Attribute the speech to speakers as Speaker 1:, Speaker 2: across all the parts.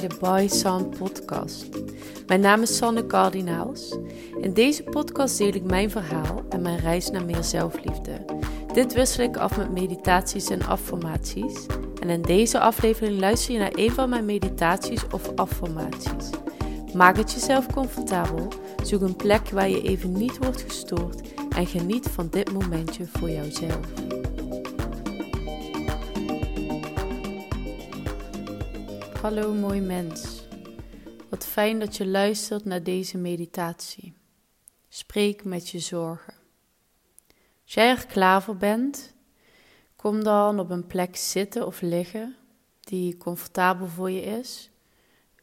Speaker 1: De By Sound podcast. Mijn naam is Sanne Cardinaals. In deze podcast deel ik mijn verhaal en mijn reis naar meer zelfliefde. Dit wissel ik af met meditaties en affirmaties. En in deze aflevering luister je naar een van mijn meditaties of affirmaties. Maak het jezelf comfortabel, zoek een plek waar je even niet wordt gestoord en geniet van dit momentje voor jouzelf. Hallo mooi mens. Wat fijn dat je luistert naar deze meditatie. Spreek met je zorgen. Als jij er klaar voor bent, kom dan op een plek zitten of liggen die comfortabel voor je is.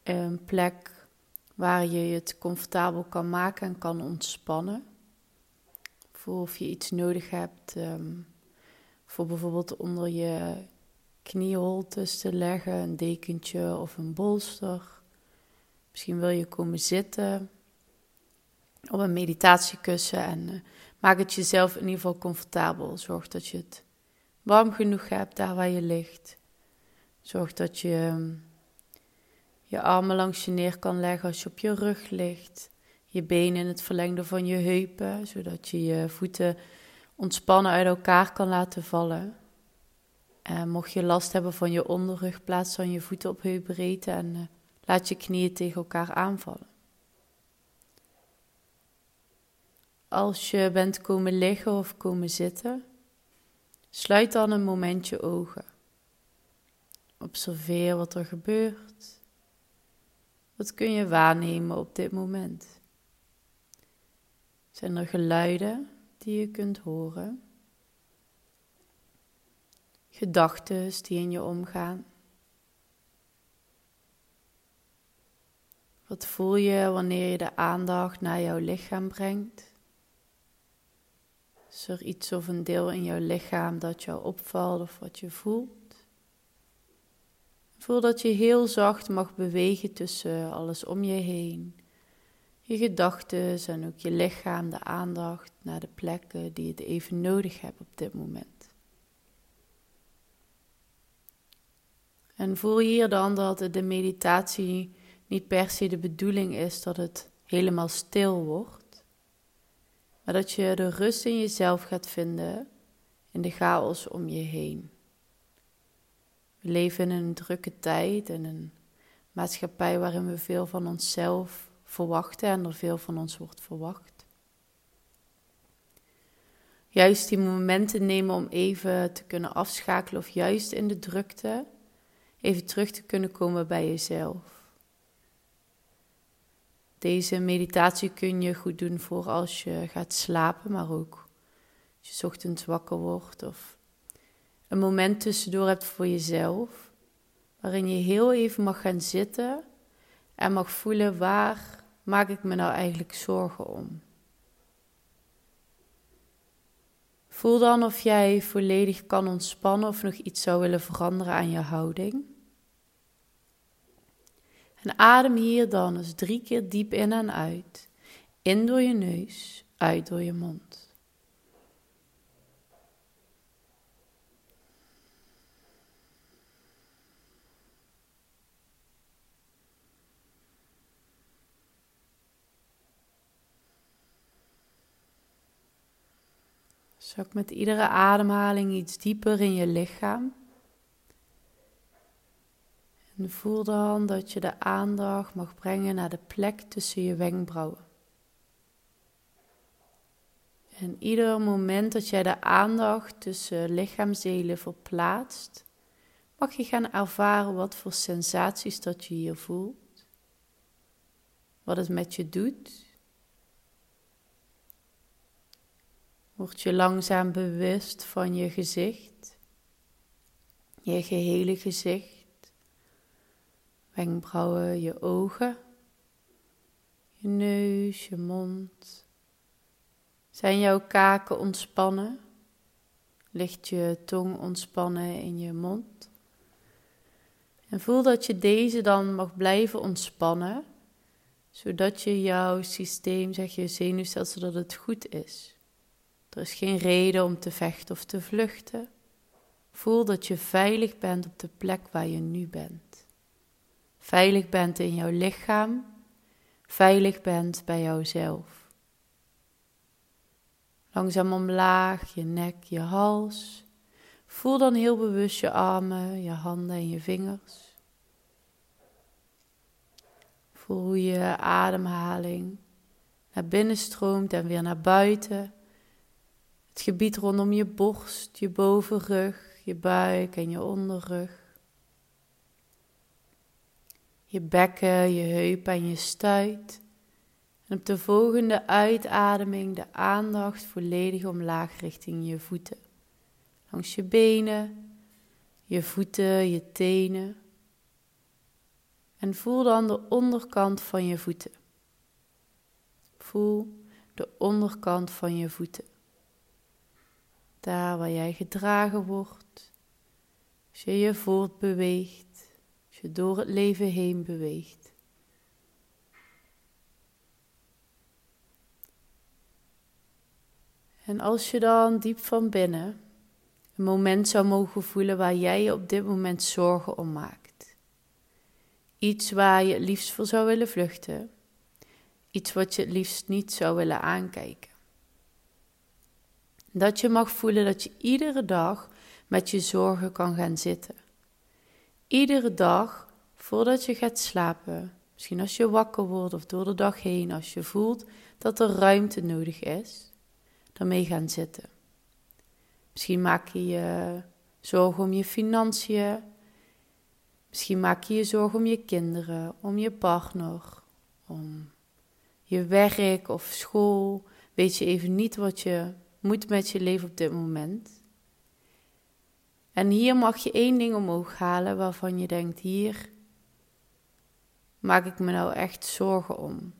Speaker 1: Een plek waar je het comfortabel kan maken en kan ontspannen. Voor of je iets nodig hebt ehm, voor bijvoorbeeld onder je knieholtes te leggen, een dekentje of een bolster. Misschien wil je komen zitten op een meditatiekussen en uh, maak het jezelf in ieder geval comfortabel. Zorg dat je het warm genoeg hebt daar waar je ligt. Zorg dat je ehm, je armen langs je neer kan leggen als je op je rug ligt. Je benen in het verlengde van je heupen, zodat je je voeten ontspannen uit elkaar kan laten vallen. En mocht je last hebben van je onderrug, plaats dan je voeten op heupbreedte en uh, laat je knieën tegen elkaar aanvallen. Als je bent komen liggen of komen zitten, sluit dan een moment je ogen. Observeer wat er gebeurt. Wat kun je waarnemen op dit moment? Zijn er geluiden die je kunt horen? Gedachten die in je omgaan? Wat voel je wanneer je de aandacht naar jouw lichaam brengt? Is er iets of een deel in jouw lichaam dat jou opvalt of wat je voelt? Voel dat je heel zacht mag bewegen tussen alles om je heen. Je gedachten en ook je lichaam, de aandacht naar de plekken die het even nodig hebt op dit moment. En voel hier dan dat de meditatie niet per se de bedoeling is dat het helemaal stil wordt, maar dat je de rust in jezelf gaat vinden in de chaos om je heen. We leven in een drukke tijd, in een maatschappij waarin we veel van onszelf verwachten en er veel van ons wordt verwacht. Juist die momenten nemen om even te kunnen afschakelen of juist in de drukte even terug te kunnen komen bij jezelf. Deze meditatie kun je goed doen voor als je gaat slapen, maar ook als je ochtends wakker wordt of een moment tussendoor hebt voor jezelf, waarin je heel even mag gaan zitten en mag voelen waar maak ik me nou eigenlijk zorgen om. Voel dan of jij volledig kan ontspannen of nog iets zou willen veranderen aan je houding. En adem hier dan eens drie keer diep in en uit. In door je neus, uit door je mond. Zak met iedere ademhaling iets dieper in je lichaam. En voel dan dat je de aandacht mag brengen naar de plek tussen je wenkbrauwen. En ieder moment dat jij de aandacht tussen lichaamsdelen verplaatst, mag je gaan ervaren wat voor sensaties dat je hier voelt. Wat het met je doet. Word je langzaam bewust van je gezicht, je gehele gezicht wenkbrauwen, je ogen, je neus, je mond. Zijn jouw kaken ontspannen? Ligt je tong ontspannen in je mond? En voel dat je deze dan mag blijven ontspannen, zodat je jouw systeem, zeg je zenuwstelsel, dat het goed is. Er is geen reden om te vechten of te vluchten. Voel dat je veilig bent op de plek waar je nu bent. veilig bent in jouw lichaam, veilig bent bij jouzelf. Langzaam omlaag, je nek, je hals. Voel dan heel bewust je armen, je handen en je vingers. Voel hoe je ademhaling naar binnen stroomt en weer naar buiten. Het gebied rondom je borst, je bovenrug, je buik en je onderrug. Je bekken, je heupen en je stuit. En op de volgende uitademing de aandacht volledig omlaag richting je voeten. Langs je benen, je voeten, je tenen. En voel dan de onderkant van je voeten. Voel de onderkant van je voeten. Daar waar jij gedragen wordt, als je je voortbeweegt, als je door het leven heen beweegt. En als je dan diep van binnen een moment zou mogen voelen waar jij je op dit moment zorgen om maakt. Iets waar je het liefst voor zou willen vluchten. Iets wat je het liefst niet zou willen aankijken. Dat je mag voelen dat je iedere dag met je zorgen kan gaan zitten. Iedere dag voordat je gaat slapen, misschien als je wakker wordt of door de dag heen, als je voelt dat er ruimte nodig is, daarmee gaan zitten. Misschien maak je je zorgen om je financiën. Misschien maak je je zorgen om je kinderen, om je partner, om je werk of school. Weet je even niet wat je moet met je leven op dit moment. En hier mag je één ding omhoog halen waarvan je denkt: hier maak ik me nou echt zorgen om.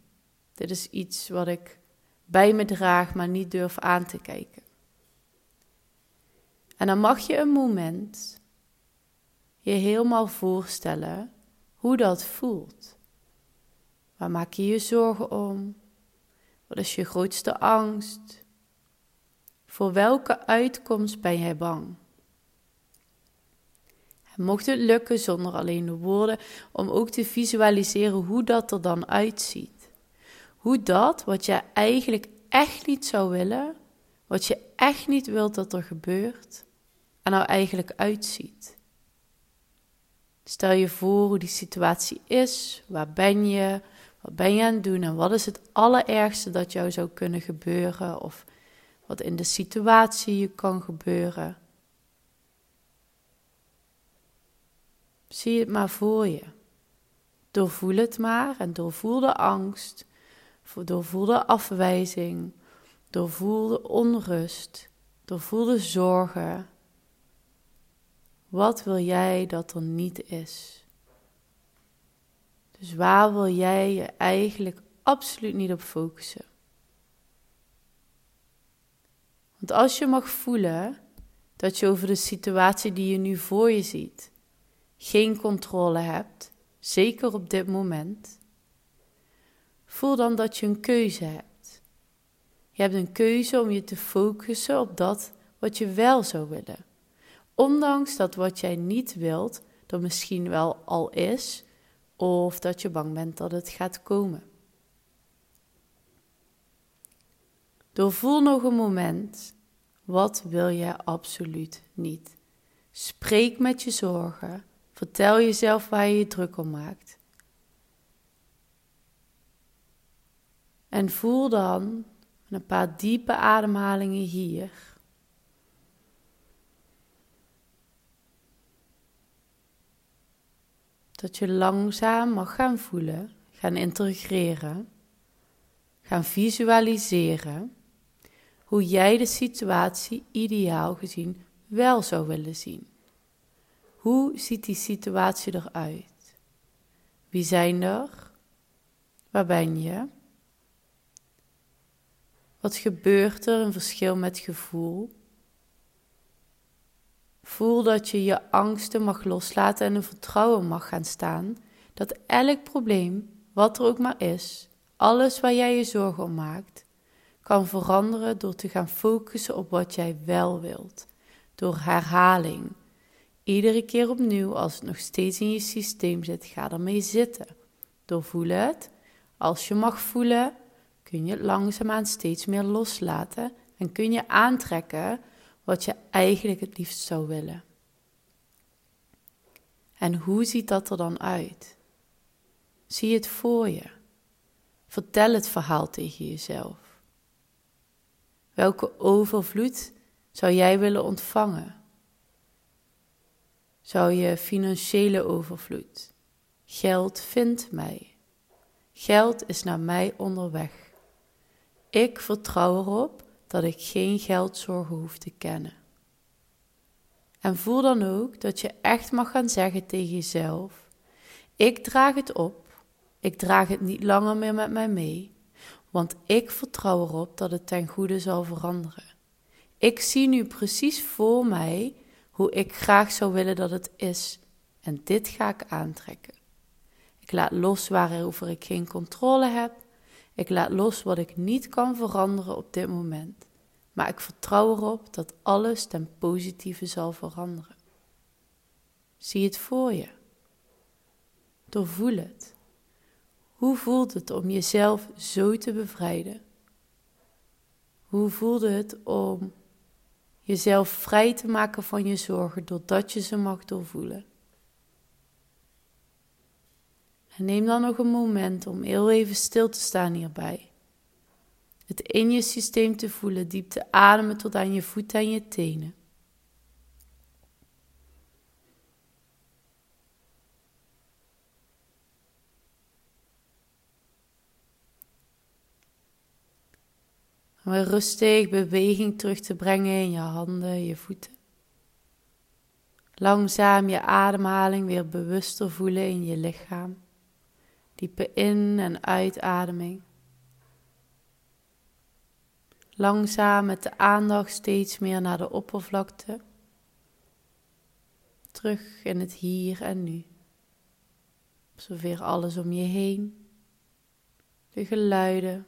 Speaker 1: Dit is iets wat ik bij me draag, maar niet durf aan te kijken. En dan mag je een moment je helemaal voorstellen hoe dat voelt. Waar maak je je zorgen om? Wat is je grootste angst? Voor welke uitkomst ben jij bang? Mocht het lukken zonder alleen de woorden, om ook te visualiseren hoe dat er dan uitziet. Hoe dat, wat jij eigenlijk echt niet zou willen, wat je echt niet wilt dat er gebeurt, er nou eigenlijk uitziet. Stel je voor hoe die situatie is, waar ben je, wat ben je aan het doen en wat is het allerergste dat jou zou kunnen gebeuren of wat in de situatie je kan gebeuren. Zie het maar voor je. Doorvoel het maar en doorvoel de angst, doorvoel de afwijzing, doorvoel de onrust, doorvoel de zorgen. Wat wil jij dat er niet is? Dus waar wil jij je eigenlijk absoluut niet op focussen? Want als je mag voelen dat je over de situatie die je nu voor je ziet geen controle hebt, zeker op dit moment, voel dan dat je een keuze hebt. Je hebt een keuze om je te focussen op dat wat je wel zou willen. Ondanks dat wat jij niet wilt, er misschien wel al is, of dat je bang bent dat het gaat komen. Doorvoel nog een moment. Wat wil je absoluut niet? Spreek met je zorgen. Vertel jezelf waar je je druk om maakt. En voel dan een paar diepe ademhalingen hier. Dat je langzaam mag gaan voelen, gaan integreren, gaan visualiseren hoe jij de situatie ideaal gezien wel zou willen zien. Hoe ziet die situatie eruit? Wie zijn er? Waar ben je? Wat gebeurt er? Een verschil met gevoel. Voel dat je je angsten mag loslaten en een vertrouwen mag gaan staan dat elk probleem, wat er ook maar is, alles waar jij je zorgen om maakt, kan veranderen door te gaan focussen op wat jij wel wilt. Door herhaling. iedere keer opnieuw, als het nog steeds in je systeem zit, ga ermee zitten. Doorvoel het. Als je mag voelen, kun je het langzaamaan steeds meer loslaten en kun je aantrekken wat je eigenlijk het liefst zou willen. En hoe ziet dat er dan uit? Zie het voor je. Vertel het verhaal tegen jezelf. Welke overvloed zou jij willen ontvangen? Zou je financiële overvloed? Geld vindt mij. Geld is naar mij onderweg. Ik vertrouw erop dat ik geen geldzorgen hoef te kennen. En voel dan ook dat je echt mag gaan zeggen tegen jezelf: Ik draag het op, ik draag het niet langer meer met mij mee, want ik vertrouw erop dat het ten goede zal veranderen. Ik zie nu precies voor mij hoe ik graag zou willen dat het is, en dit ga ik aantrekken. Ik laat los waarover ik geen controle heb. Ik laat los wat ik niet kan veranderen op dit moment. Maar ik vertrouw erop dat alles ten positieve zal veranderen. Zie het voor je. Doorvoel het. Hoe voelt het om jezelf zo te bevrijden? Hoe voelde het om jezelf vrij te maken van je zorgen doordat je ze mag doorvoelen? En neem dan nog een moment om heel even stil te staan hierbij. Het in je systeem te voelen, diep te ademen tot aan je voeten en je tenen. Om rustig beweging terug te brengen in je handen, je voeten. Langzaam je ademhaling weer bewuster voelen in je lichaam. Diepe in- en uitademing. Langzaam met de aandacht steeds meer naar de oppervlakte. Terug in het hier en nu. Observeer alles om je heen. De geluiden.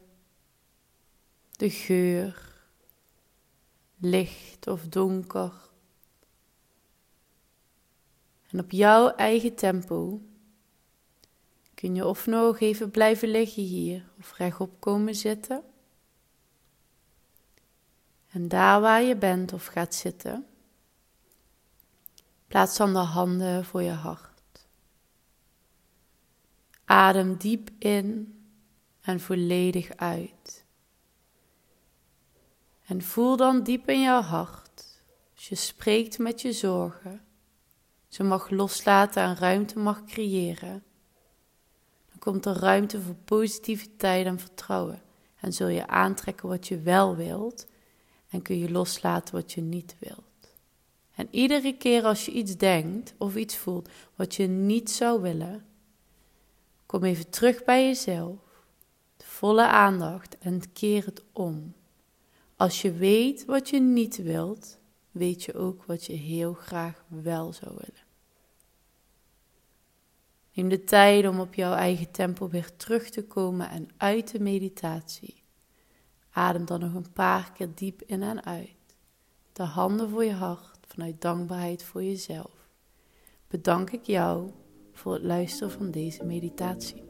Speaker 1: De geur. Licht of donker. En op jouw eigen tempo kun je of nog even blijven liggen hier of rechtop komen zitten. En daar waar je bent of gaat zitten, plaats dan de handen voor je hart. Adem diep in en volledig uit. En voel dan diep in jouw hart, als je spreekt met je zorgen, ze mag loslaten en ruimte mag creëren komt er ruimte voor positiviteit en vertrouwen. En zul je aantrekken wat je wel wilt en kun je loslaten wat je niet wilt. En iedere keer als je iets denkt of iets voelt wat je niet zou willen, kom even terug bij jezelf, de volle aandacht en keer het om. Als je weet wat je niet wilt, weet je ook wat je heel graag wel zou willen. Neem de tijd om op jouw eigen tempo weer terug te komen en uit de meditatie. Adem dan nog een paar keer diep in en uit. De handen voor je hart vanuit dankbaarheid voor jezelf. Bedank ik jou voor het luisteren van deze meditatie.